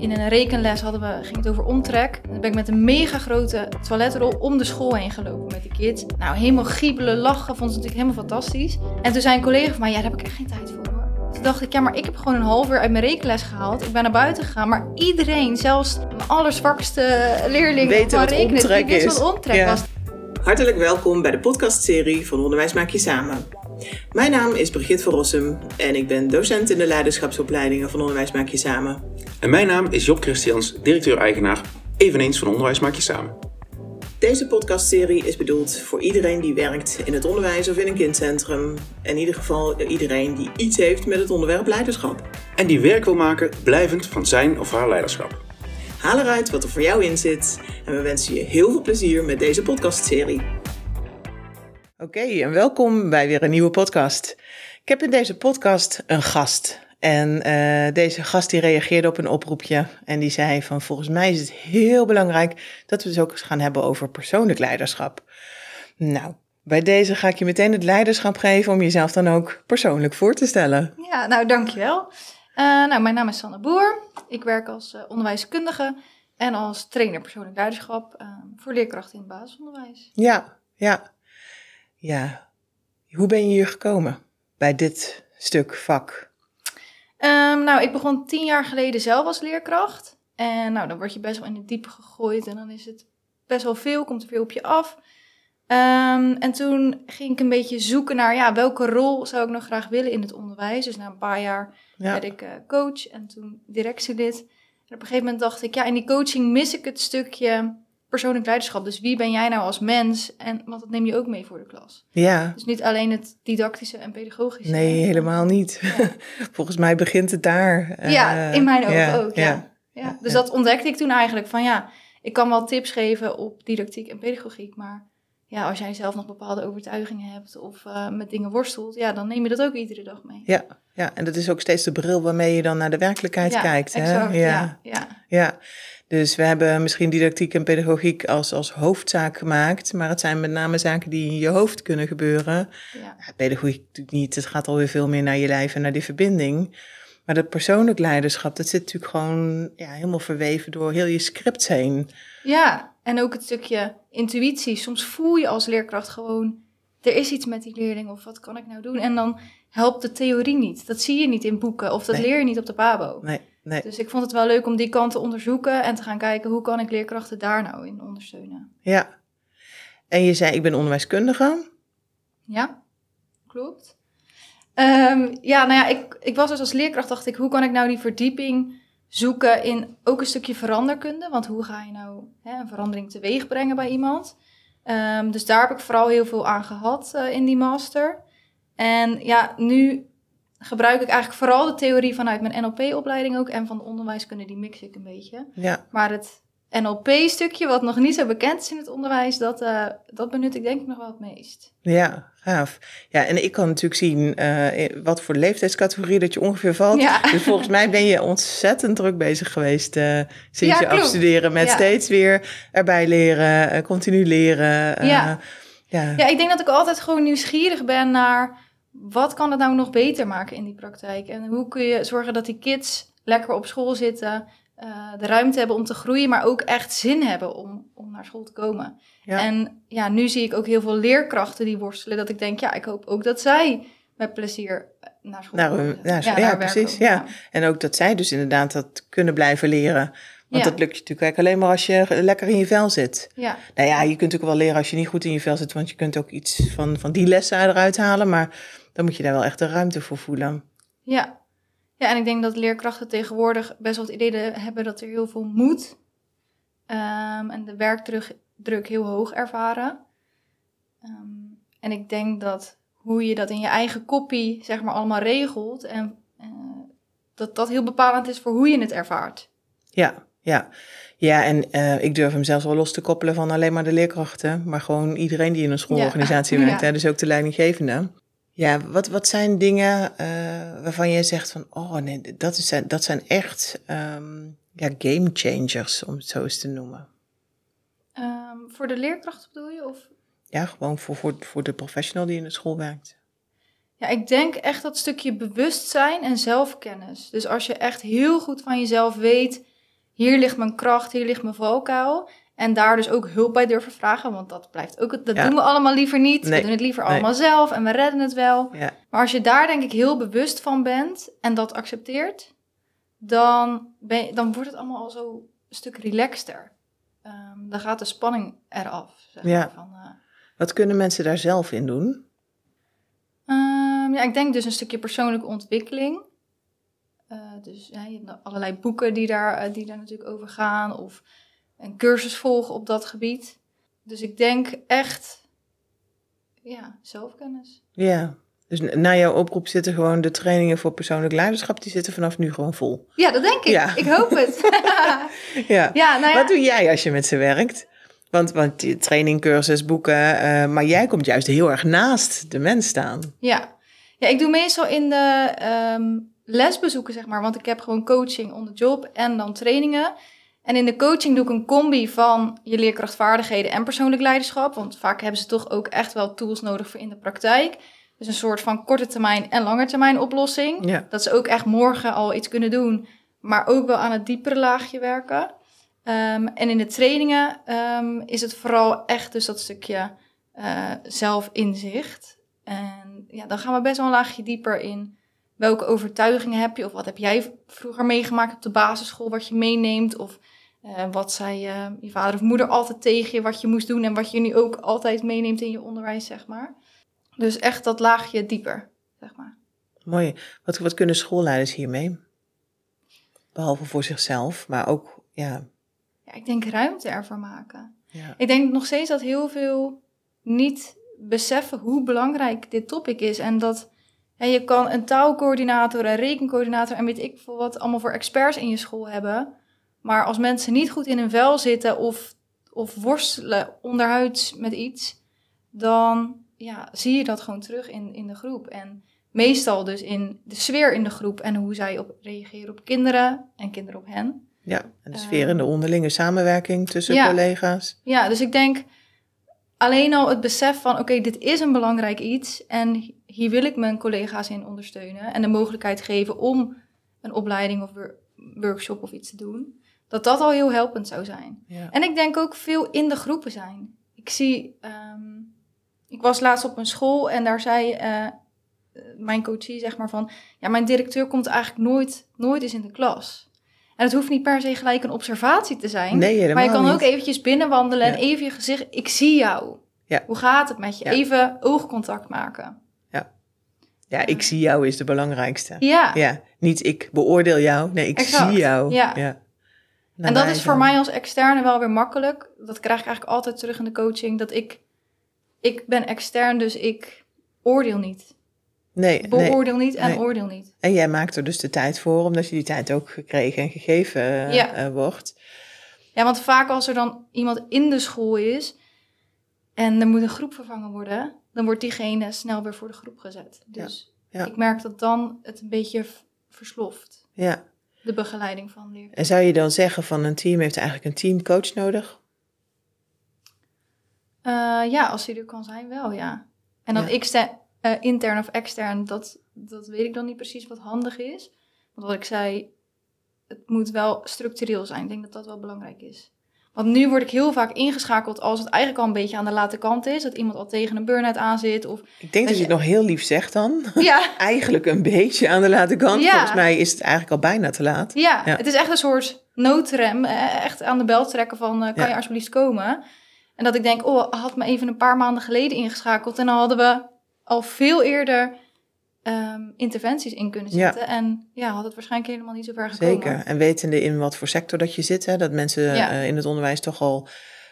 in een rekenles hadden we, ging het over omtrek. Dan ben ik met een mega grote toiletrol om de school heen gelopen met de kids. Nou, helemaal giebelen, lachen, vond ze natuurlijk helemaal fantastisch. En toen zei een collega van mij, ja, daar heb ik echt geen tijd voor. hoor. Toen dacht ik, ja, maar ik heb gewoon een half uur uit mijn rekenles gehaald. Ik ben naar buiten gegaan, maar iedereen, zelfs mijn allerzwakste leerling Weet van wat rekenen, die wist is. wat omtrek Ja. was. Hartelijk welkom bij de podcastserie van Onderwijs Maak Je Samen. Mijn naam is Brigitte van Rossum en ik ben docent in de leiderschapsopleidingen van Onderwijs Maak Je Samen. En mijn naam is Job Christians, directeur-eigenaar, eveneens van Onderwijs Maak Je Samen. Deze podcastserie is bedoeld voor iedereen die werkt in het onderwijs of in een kindcentrum. In ieder geval iedereen die iets heeft met het onderwerp leiderschap. En die werk wil maken blijvend van zijn of haar leiderschap. Haal eruit wat er voor jou in zit en we wensen je heel veel plezier met deze podcastserie. Oké, en welkom bij weer een nieuwe podcast. Ik heb in deze podcast een gast. En eh, deze gast die reageerde op een oproepje en die zei van volgens mij is het heel belangrijk dat we het ook eens gaan hebben over persoonlijk leiderschap. Nou, bij deze ga ik je meteen het leiderschap geven om jezelf dan ook persoonlijk voor te stellen. Ja, nou dankjewel. Eh nou, mijn naam is Sanne Boer. Ik werk als eh, onderwijskundige en als trainer persoonlijk leiderschap voor leerkrachten in het basisonderwijs. Ja, ja, ja. Hoe ben je hier gekomen bij dit stuk vak? Ehm, nou, ik begon tien jaar geleden zelf als leerkracht. En nou, dan word je best wel in het diepe gegooid en dan is het best wel veel, komt er veel op je af. Ehm, en toen ging ik een beetje zoeken naar, ja, welke rol zou ik nog graag willen in het onderwijs. Dus na een paar jaar Ja, werd ik eh, coach en toen directielid. En op een gegeven moment dacht ik, ja, in die coaching mis ik het stukje persoonlijk leiderschap. Dus wie ben jij nou als mens? En want dat neem je ook mee voor de klas. ja. Dus niet alleen het didactische en pedagogische. Nee, helemaal niet. Volgens mij begint het daar. Ja, Eh, in mijn ogen ook, ja. Ja. Ja, dus dat ontdekte ik toen eigenlijk van ja, ik kan wel tips geven op didactiek en pedagogiek, maar ja, als jij zelf nog bepaalde overtuigingen hebt of eh, met dingen worstelt, ja, dan neem je dat ook iedere dag mee. Ja, ja, en dat is ook steeds de bril waarmee je dan naar de werkelijkheid kijkt. Hè? exact, ja, ja. ja. Dus we hebben misschien didactiek en pedagogiek als, als hoofdzaak gemaakt, maar het zijn met name zaken die in je hoofd kunnen gebeuren. ja. Pedagogiek natuurlijk niet, het gaat alweer veel meer naar je lijf en naar die verbinding. Maar dat persoonlijk leiderschap, dat zit natuurlijk gewoon ja, helemaal verweven door heel je script heen. Ja, en ook het stukje intuïtie. Soms voel je als leerkracht gewoon, er is iets met die leerling of wat kan ik nou doen? En dan helpt de theorie niet. Dat zie je niet in boeken of dat Nee. leer je niet op de pabo. Nee, nee. Dus ik vond het wel leuk om die kant te onderzoeken en te gaan kijken hoe kan ik leerkrachten daar nou in ondersteunen. Ja. En je zei, ik ben onderwijskundige. Ja, klopt. Ehm, ja, nou ja, ik, ik was dus als leerkracht, dacht ik, hoe kan ik nou die verdieping zoeken in ook een stukje veranderkunde? Want hoe ga je nou hè, een verandering teweeg brengen bij iemand? Ehm, dus daar heb ik vooral heel veel aan gehad eh, in die master. En ja, nu gebruik ik eigenlijk vooral de theorie vanuit mijn NLP-opleiding ook en van de onderwijskunde, die mix ik een beetje. Ja, Maar het NLP-stukje, wat nog niet zo bekend is in het onderwijs, dat, eh, dat benut ik denk ik nog wel het meest. Ja, gaaf. Ja, en ik kan natuurlijk zien eh, wat voor leeftijdscategorie dat je ongeveer valt. Ja. Dus volgens mij ben je ontzettend druk bezig geweest eh, sinds Ja, je afstuderen met Ja. steeds weer erbij leren, continu leren. Ja. ja. Ja, ik denk dat ik altijd gewoon nieuwsgierig ben naar wat kan het nou nog beter maken in die praktijk? En hoe kun je zorgen dat die kids lekker op school zitten, eh, de ruimte hebben om te groeien, maar ook echt zin hebben om, om naar school te komen. Ja. En ja, nu zie ik ook heel veel leerkrachten die worstelen, dat ik denk, ja, ik hoop ook dat zij met plezier naar school Naar komen. school- ja, precies, ja. En ook dat zij dus inderdaad dat kunnen blijven leren. Want Ja. dat lukt je natuurlijk alleen maar als je lekker in je vel zit. Ja, Nou ja, je kunt ook wel leren als je niet goed in je vel zit, want je kunt ook iets van, van die lessen eruit halen, maar dan moet je daar wel echt de ruimte voor voelen. Ja. ja, en ik denk dat leerkrachten tegenwoordig best wel het idee de- hebben dat er heel veel moet. Ehm, en de werkdruk druk heel hoog ervaren. Ehm, en ik denk dat hoe je dat in je eigen kopie zeg maar allemaal regelt en eh, dat dat heel bepalend is voor hoe je het ervaart. Ja, ja. Ja, en eh, ik durf hem zelfs wel los te koppelen van alleen maar de leerkrachten, maar gewoon iedereen die in een schoolorganisatie Ja. werkt, Ja. hè, dus ook de leidinggevende. Ja, wat, wat zijn dingen eh, waarvan je zegt van, oh nee, dat, is, dat zijn echt ehm, ja, game changers, om het zo eens te noemen. Ehm, voor de leerkracht bedoel je? Of? Ja, gewoon voor, voor, voor de professional die in de school werkt. Ja, ik denk echt dat stukje bewustzijn en zelfkennis. Dus als je echt heel goed van jezelf weet hier ligt mijn kracht, hier ligt mijn valkuil. En daar dus ook hulp bij durven vragen, want dat blijft ook, dat Ja. doen we allemaal liever niet. Nee. We doen het liever Nee. allemaal zelf en we redden het wel. Ja. Maar als je daar denk ik heel bewust van bent en dat accepteert, dan, ben je, dan wordt het allemaal al zo een stuk relaxter. Ehm, dan gaat de spanning eraf. Zeg Ja. maar, van, eh, Wat kunnen mensen daar zelf in doen? Ehm, ja, ik denk dus een stukje persoonlijke ontwikkeling. Eh, dus ja, je hebt allerlei boeken die daar, eh, die daar natuurlijk over gaan. Of een cursus volgen op dat gebied. Dus ik denk echt, ja, zelfkennis. Ja. Dus na jouw oproep zitten gewoon de trainingen voor persoonlijk leiderschap, die zitten vanaf nu gewoon vol. Ja, dat denk ik. Ja. Ik hoop het. Ja. ja, nou ja. Wat doe jij als je met ze werkt? Want, want training, cursus, boeken, eh, maar jij komt juist heel erg naast de mens staan. Ja. ja, ik doe meestal in de ehm, lesbezoeken, zeg maar. Want ik heb gewoon coaching on the job en dan trainingen. En in de coaching doe ik een combi van je leerkrachtvaardigheden en persoonlijk leiderschap. Want vaak hebben ze toch ook echt wel tools nodig voor in de praktijk. Dus een soort van korte termijn en lange termijn oplossing. Ja. Dat ze ook echt morgen al iets kunnen doen, maar ook wel aan het diepere laagje werken. Ehm, en in de trainingen ehm, is het vooral echt dus dat stukje eh, zelfinzicht. En ja, dan gaan we best wel een laagje dieper in welke overtuigingen heb je, of wat heb jij vroeger meegemaakt op de basisschool, wat je meeneemt, of eh, wat zei eh, je vader of moeder altijd tegen je, wat je moest doen en wat je nu ook altijd meeneemt in je onderwijs, zeg maar. Dus echt dat laagje dieper, zeg maar. Mooi. Wat, wat kunnen schoolleiders hiermee? Behalve voor zichzelf, maar ook, ja. Ja, ik denk ruimte ervoor maken. ja. Ik denk nog steeds dat heel veel niet beseffen hoe belangrijk dit topic is. En dat ja, je kan een taalcoördinator, een rekencoördinator en weet ik veel wat allemaal voor experts in je school hebben. Maar als mensen niet goed in hun vel zitten of, of worstelen onderhuids met iets, dan ja, zie je dat gewoon terug in, in de groep. En meestal dus in de sfeer in de groep en hoe zij op reageren op kinderen en kinderen op hen. ja. En de sfeer in de onderlinge samenwerking tussen Ja. collega's. Ja, dus ik denk alleen al het besef van: oké, dit is een belangrijk iets en hier wil ik mijn collega's in ondersteunen en de mogelijkheid geven om een opleiding of wor- workshop of iets te doen, dat dat al heel helpend zou zijn. Ja. En ik denk ook veel in de groepen zijn. Ik zie, ehm, ik was laatst op een school en daar zei eh, mijn coachie zeg maar van, ja, mijn directeur komt eigenlijk nooit, nooit eens in de klas. En het hoeft niet per se gelijk een observatie te zijn. Nee, helemaal maar je kan niet. ook eventjes binnenwandelen en even je gezicht, ik zie jou. Ja. Hoe gaat het met je? Even oogcontact maken. Ja, ik zie jou is de belangrijkste. Ja. Ja, niet ik beoordeel jou. Nee, ik Exact, zie jou. ja. En dat is voor dan- mij als externe wel weer makkelijk. Dat krijg ik eigenlijk altijd terug in de coaching. Dat ik, ik ben extern, dus ik oordeel niet. Nee, nee. Beoordeel niet en Nee. oordeel niet. En jij maakt er dus de tijd voor, omdat je die tijd ook gekregen en gegeven eh, Ja. eh, wordt. Ja, want vaak als er dan iemand in de school is en er moet een groep vervangen worden, dan wordt diegene snel weer voor de groep gezet. Dus Ja. ik merk dat dan het een beetje versloft, Ja. De begeleiding van leerlingen. En zou je dan zeggen van een team heeft eigenlijk een teamcoach nodig? Eh, ja, als die er kan zijn, wel, ja. En dan Ja. eh, intern of extern, dat, dat weet ik dan niet precies wat handig is. Want wat ik zei, het moet wel structureel zijn. Ik denk dat dat wel belangrijk is. Want nu word ik heel vaak ingeschakeld als het eigenlijk al een beetje aan de late kant is. Dat iemand al tegen een burn-out aan zit. Of, Ik denk dat je je- het nog heel lief zegt dan. ja, Eigenlijk een beetje aan de late kant. Ja. Volgens mij is het eigenlijk al bijna te laat. ja, Ja. het is echt een soort noodrem. eh, Echt aan de bel trekken van, eh, kan Ja. je alsjeblieft komen? En dat ik denk, oh, had me even een paar maanden geleden ingeschakeld. En dan hadden we al veel eerder ehm, interventies in kunnen Ja. zetten. En ja, had het waarschijnlijk helemaal niet zo ver gekomen. Zeker. En wetende in wat voor sector dat je zit, hè, dat mensen Ja. eh, in het onderwijs toch al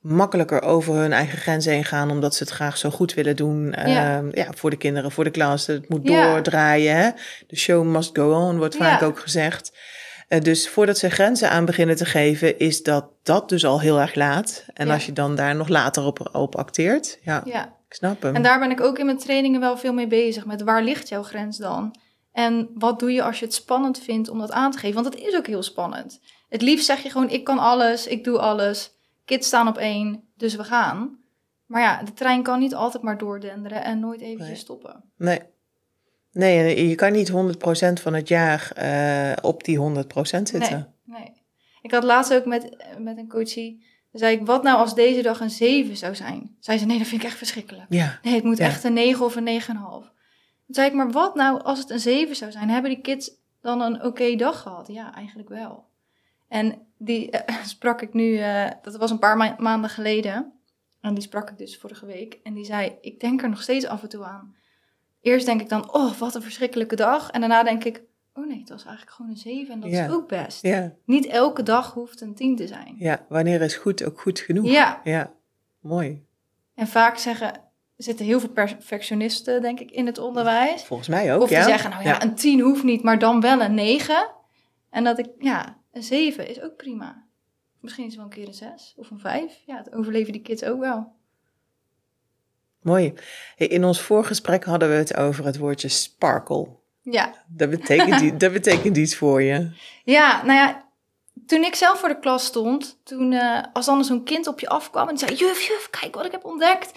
makkelijker over hun eigen grenzen heen gaan, omdat ze het graag zo goed willen doen. Ja. Ehm, ja, voor de kinderen, voor de klas. Het moet Ja. doordraaien. Hè? De show must go on, wordt vaak ook gezegd. Eh, dus voordat ze grenzen aan beginnen te geven, is dat, dat dus al heel erg laat. En als je dan daar nog later op, op acteert, ja, Ja, snap hem. en daar ben ik ook in mijn trainingen wel veel mee bezig. Met waar ligt jouw grens dan? En wat doe je als je het spannend vindt om dat aan te geven? Want het is ook heel spannend. Het liefst zeg je gewoon, ik kan alles, ik doe alles. Kids staan op één, dus we gaan. Maar ja, de trein kan niet altijd maar doordenderen en nooit eventjes Nee. stoppen. Nee. Nee, je kan niet 100% van het jaar eh, op die 100% zitten. Nee, nee. Ik had laatst ook met, met een coachie, dan zei ik, wat nou als deze dag een 7 zou zijn? Zei ze, nee, dat vind ik echt verschrikkelijk. Ja, Nee, het moet Ja. echt een 9 of een 9,5. Toen zei ik, maar wat nou als het een 7 zou zijn? Hebben die kids dan een oké dag gehad? Ja, eigenlijk wel. En die eh, sprak ik nu, eh, dat was een paar ma- maanden geleden. En die sprak ik dus vorige week. En die zei, ik denk er nog steeds af en toe aan. Eerst denk ik dan, oh, wat een verschrikkelijke dag. En daarna denk ik, oh nee, het was eigenlijk gewoon een 7 en dat Ja. is ook best. ja, Niet elke dag hoeft een 10 te zijn. ja. Wanneer is goed ook goed genoeg? Ja, Ja, mooi. en vaak zeggen, zitten heel veel perfectionisten, denk ik, in het onderwijs. Volgens mij ook, Of ja. die zeggen, nou ja, een 10 hoeft niet, maar dan wel een 9. En dat ik, ja, een 7 is ook prima. Misschien is het wel een keer een 6 of een 5. Ja, het overleven die kids ook wel. Mooi. In ons voorgesprek hadden we het over het woordje sparkle. Ja, Dat betekent, dat betekent iets voor je. ja nou ja, toen ik zelf voor de klas stond, toen eh, als dan zo'n kind op je afkwam en zei, juf, juf, kijk wat ik heb ontdekt.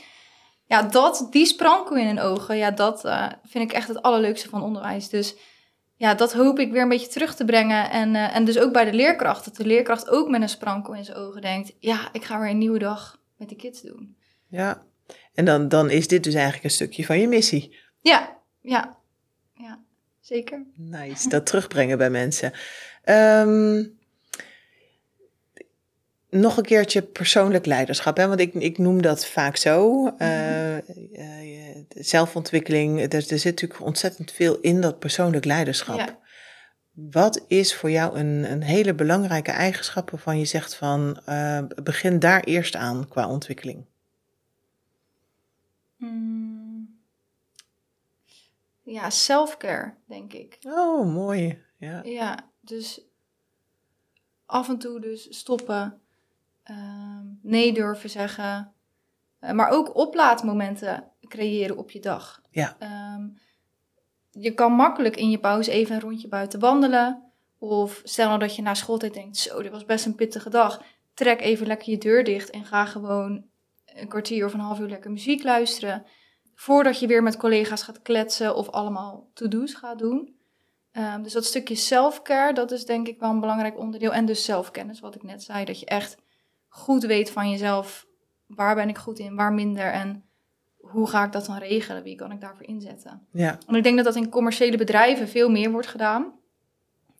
Ja, dat, die sprankel in hun ogen, ja, dat eh, vind ik echt het allerleukste van onderwijs. Dus ja, dat hoop ik weer een beetje terug te brengen. En, eh, en dus ook bij de leerkracht, dat de leerkracht ook met een sprankel in zijn ogen denkt, ja, ik ga weer een nieuwe dag met die kids doen. Ja. En dan, dan is dit dus eigenlijk een stukje van je missie. Ja, ja, zeker. Nice, dat terugbrengen bij mensen. Ehm, nog een keertje persoonlijk leiderschap, hè? want ik, ik noem dat vaak zo. Eh, eh, je- zelfontwikkeling, er, er zit natuurlijk ontzettend veel in dat persoonlijk leiderschap. Ja. Wat is voor jou een, een hele belangrijke eigenschap waarvan je zegt van eh, begin daar eerst aan qua ontwikkeling? Mm. Ja, self-care, denk ik. Oh, mooi. Ja. Ja, dus af en toe dus stoppen, ehm, nee durven zeggen, eh, maar ook oplaadmomenten creëren op je dag. Ja. Ehm, je kan makkelijk in je pauze even een rondje buiten wandelen. Of stel nou dat je na schooltijd denkt, zo, dit was best een pittige dag. Trek even lekker je deur dicht en ga gewoon een kwartier of een half uur lekker muziek luisteren. Voordat je weer met collega's gaat kletsen of allemaal to-do's gaat doen. Ehm, dus dat stukje self-care, dat is denk ik wel een belangrijk onderdeel. En dus zelfkennis, wat ik net zei. Dat je echt goed weet van jezelf. Waar ben ik goed in, waar minder en hoe ga ik dat dan regelen? Wie kan ik daarvoor inzetten? Ja. Want ik denk dat dat in commerciële bedrijven veel meer wordt gedaan.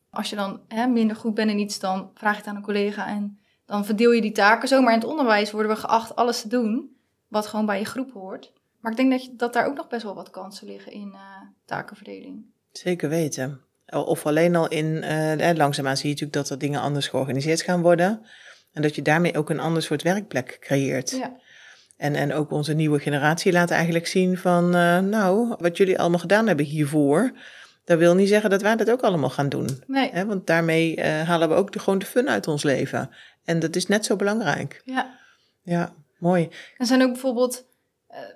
Als je dan hè, minder goed bent in iets, dan vraag je het aan een collega en dan verdeel je die taken zo. Maar in het onderwijs worden we geacht alles te doen, wat gewoon bij je groep hoort. Maar ik denk dat, je, dat daar ook nog best wel wat kansen liggen in eh, takenverdeling. Zeker weten. Of alleen al in, eh, langzaamaan zie je natuurlijk dat er dingen anders georganiseerd gaan worden. En dat je daarmee ook een ander soort werkplek creëert. Ja. En, en ook onze nieuwe generatie laat eigenlijk zien van, nou, wat jullie allemaal gedaan hebben hiervoor, dat wil niet zeggen dat wij dat ook allemaal gaan doen. Nee, Hè? Want daarmee halen we ook de, gewoon de fun uit ons leven. En dat is net zo belangrijk. ja. Ja, mooi. Er zijn ook bijvoorbeeld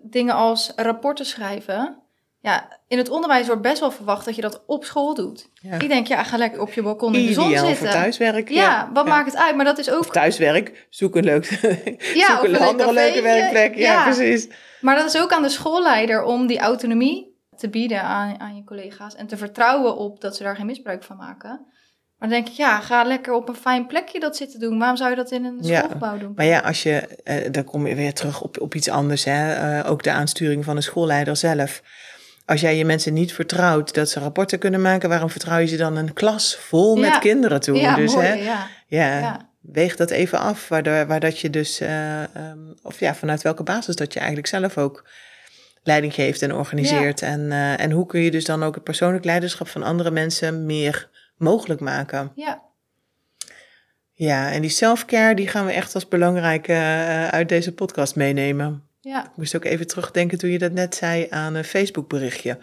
dingen als rapporten schrijven. Ja, in het onderwijs wordt best wel verwacht dat je dat op school doet. Ja. Ik denk, ja, ga lekker op je balkon in de zon Ideaal zitten. voor thuiswerk. Ja, wat Ja. maakt het uit? Maar dat is Of ook thuiswerk, zoek een, leuk, Ja, zoek een een andere leuk leuke werkplek. Ja, Ja. precies. Maar dat is ook aan de schoolleider om die autonomie te bieden aan, aan je collega's. En te vertrouwen op dat ze daar geen misbruik van maken. Maar dan denk ik, ja, ga lekker op een fijn plekje dat zitten doen. Waarom zou je dat in een Ja, schoolgebouw doen? Maar ja, als je, eh, dan kom je weer terug op, op iets anders. Hè? Eh, ook de aansturing van de schoolleider zelf. Als jij je mensen niet vertrouwt dat ze rapporten kunnen maken, waarom vertrouw je ze dan een klas vol met Ja. kinderen toe? ja, dus mooi, hè, ja. ja, ja. weeg dat even af, waardoor, waar dat je dus, eh, ehm, of ja, vanuit welke basis dat je eigenlijk zelf ook leiding geeft en organiseert. En, en hoe kun je dus dan ook het persoonlijk leiderschap van andere mensen meer mogelijk maken? ja. Ja, en die self-care, die gaan we echt als belangrijke eh, uit deze podcast meenemen. ja. Ik moest ook even terugdenken toen je dat net zei aan een Facebook berichtje.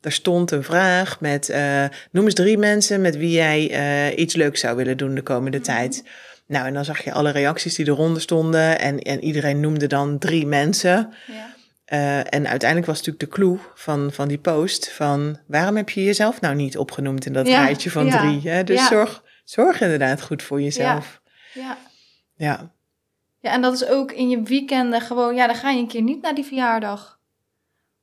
Daar stond een vraag met, eh, noem eens drie mensen met wie jij eh, iets leuks zou willen doen de komende tijd. Nou, en dan zag je alle reacties die eronder stonden en, en iedereen noemde dan drie mensen. ja. Eh, en uiteindelijk was natuurlijk de clue van, van die post van waarom heb je jezelf nou niet opgenoemd in dat Ja, rijtje van ja, drie? Hè? Dus ja. zorg, zorg inderdaad goed voor jezelf. ja. ja. Ja, en dat is ook in je weekenden gewoon, ja, dan ga je een keer niet naar die verjaardag.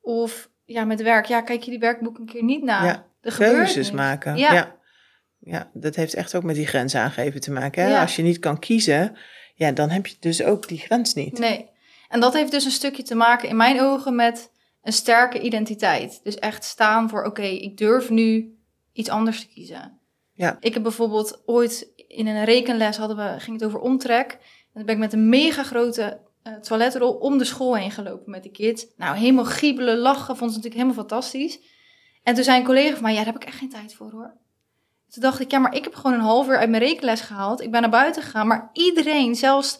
Of ja, met werk, ja, kijk je die werkboek een keer niet na. Ja, Er keuzes maken. Ja. Ja. dat heeft echt ook met die grens aangeven te maken. Hè? Als je niet kan kiezen, ja, dan heb je dus ook die grens niet. Nee. En dat heeft dus een stukje te maken in mijn ogen met een sterke identiteit. Dus echt staan voor, oké, ik durf nu iets anders te kiezen. Ja. Ik heb bijvoorbeeld ooit in een rekenles hadden we, ging het over omtrek. En dan ben ik met een mega grote eh, toiletrol om de school heen gelopen met de kids. Nou, helemaal giebelen, lachen, vond ze natuurlijk helemaal fantastisch. En toen zei een collega van mij, ja, daar heb ik echt geen tijd voor hoor. Toen dacht ik, ja, maar ik heb gewoon een half uur uit mijn rekenles gehaald. Ik ben naar buiten gegaan, maar iedereen, zelfs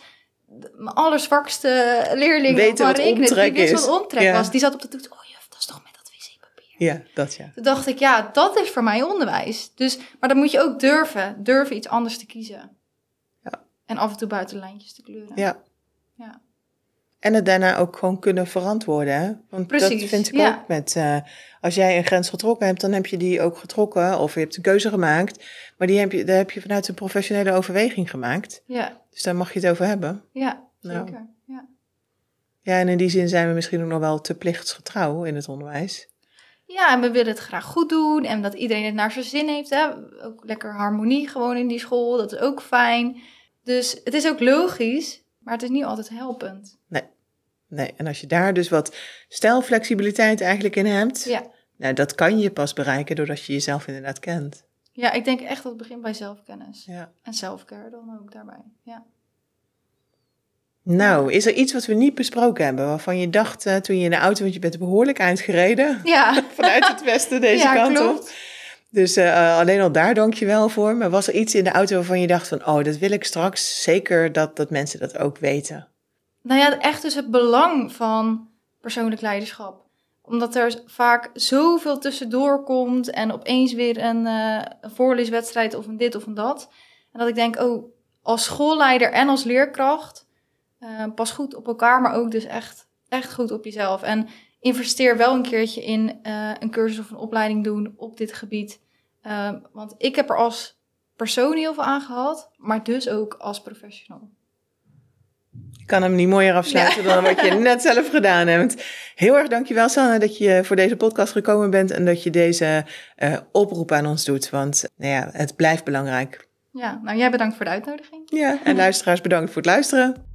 mijn allerzwakste leerling Weten van wat rekenen, omtrek die wist is. wat omtrek Ja. was. Die zat op de toets, oh juf, dat is toch met dat wc-papier. Ja, dat ja. Toen dacht ik, ja, dat is voor mij onderwijs. Dus, maar dan moet je ook durven, durven iets anders te kiezen. Ja. En af en toe buiten lijntjes te kleuren. Ja. Ja. En het daarna ook gewoon kunnen verantwoorden. Hè? Want dat Precies, vind ik ja. ook met... eh, als jij een grens getrokken hebt, dan heb je die ook getrokken. Of je hebt een keuze gemaakt. Maar die heb je, daar heb je vanuit een professionele overweging gemaakt. Ja, Dus daar mag je het over hebben. ja, Nou. zeker. Ja. Ja, en in die zin zijn we misschien ook nog wel te plichtsgetrouw in het onderwijs. ja, en we willen het graag goed doen. En dat iedereen het naar zijn zin heeft. Hè? Ook lekker harmonie gewoon in die school. Dat is ook fijn. Dus het is ook logisch, maar het is niet altijd helpend. Nee, en als je daar dus wat stijlflexibiliteit eigenlijk in hebt, Ja. nou, dat kan je pas bereiken doordat je jezelf inderdaad kent. Ja, ik denk echt dat het begint bij zelfkennis. Ja. En selfcare dan ook daarbij. Ja. Nou, is er iets wat we niet besproken hebben, waarvan je dacht eh, toen je in de auto, want je bent behoorlijk eind gereden, Ja, vanuit het westen deze ja, kant op. Dus eh, alleen al daar dank je wel voor. Maar was er iets in de auto waarvan je dacht van, oh, dat wil ik straks zeker dat, dat mensen dat ook weten? Nou ja, echt dus het belang van persoonlijk leiderschap. Omdat er vaak zoveel tussendoor komt en opeens weer een, eh, een voorleeswedstrijd of een dit of een dat. En dat ik denk, oh, als schoolleider en als leerkracht, eh, pas goed op elkaar, maar ook dus echt, echt goed op jezelf. En investeer wel een keertje in eh, een cursus of een opleiding doen op dit gebied. Eh, want ik heb er als persoon heel veel aan gehad, maar dus ook als professional. Ik kan hem niet mooier afsluiten dan wat je net zelf gedaan hebt. Heel erg dankjewel, Sanne, dat je voor deze podcast gekomen bent en dat je deze eh, oproep aan ons doet. Want nou ja, het blijft belangrijk. Ja, nou jij bedankt voor de uitnodiging. Ja, en luisteraars bedankt voor het luisteren.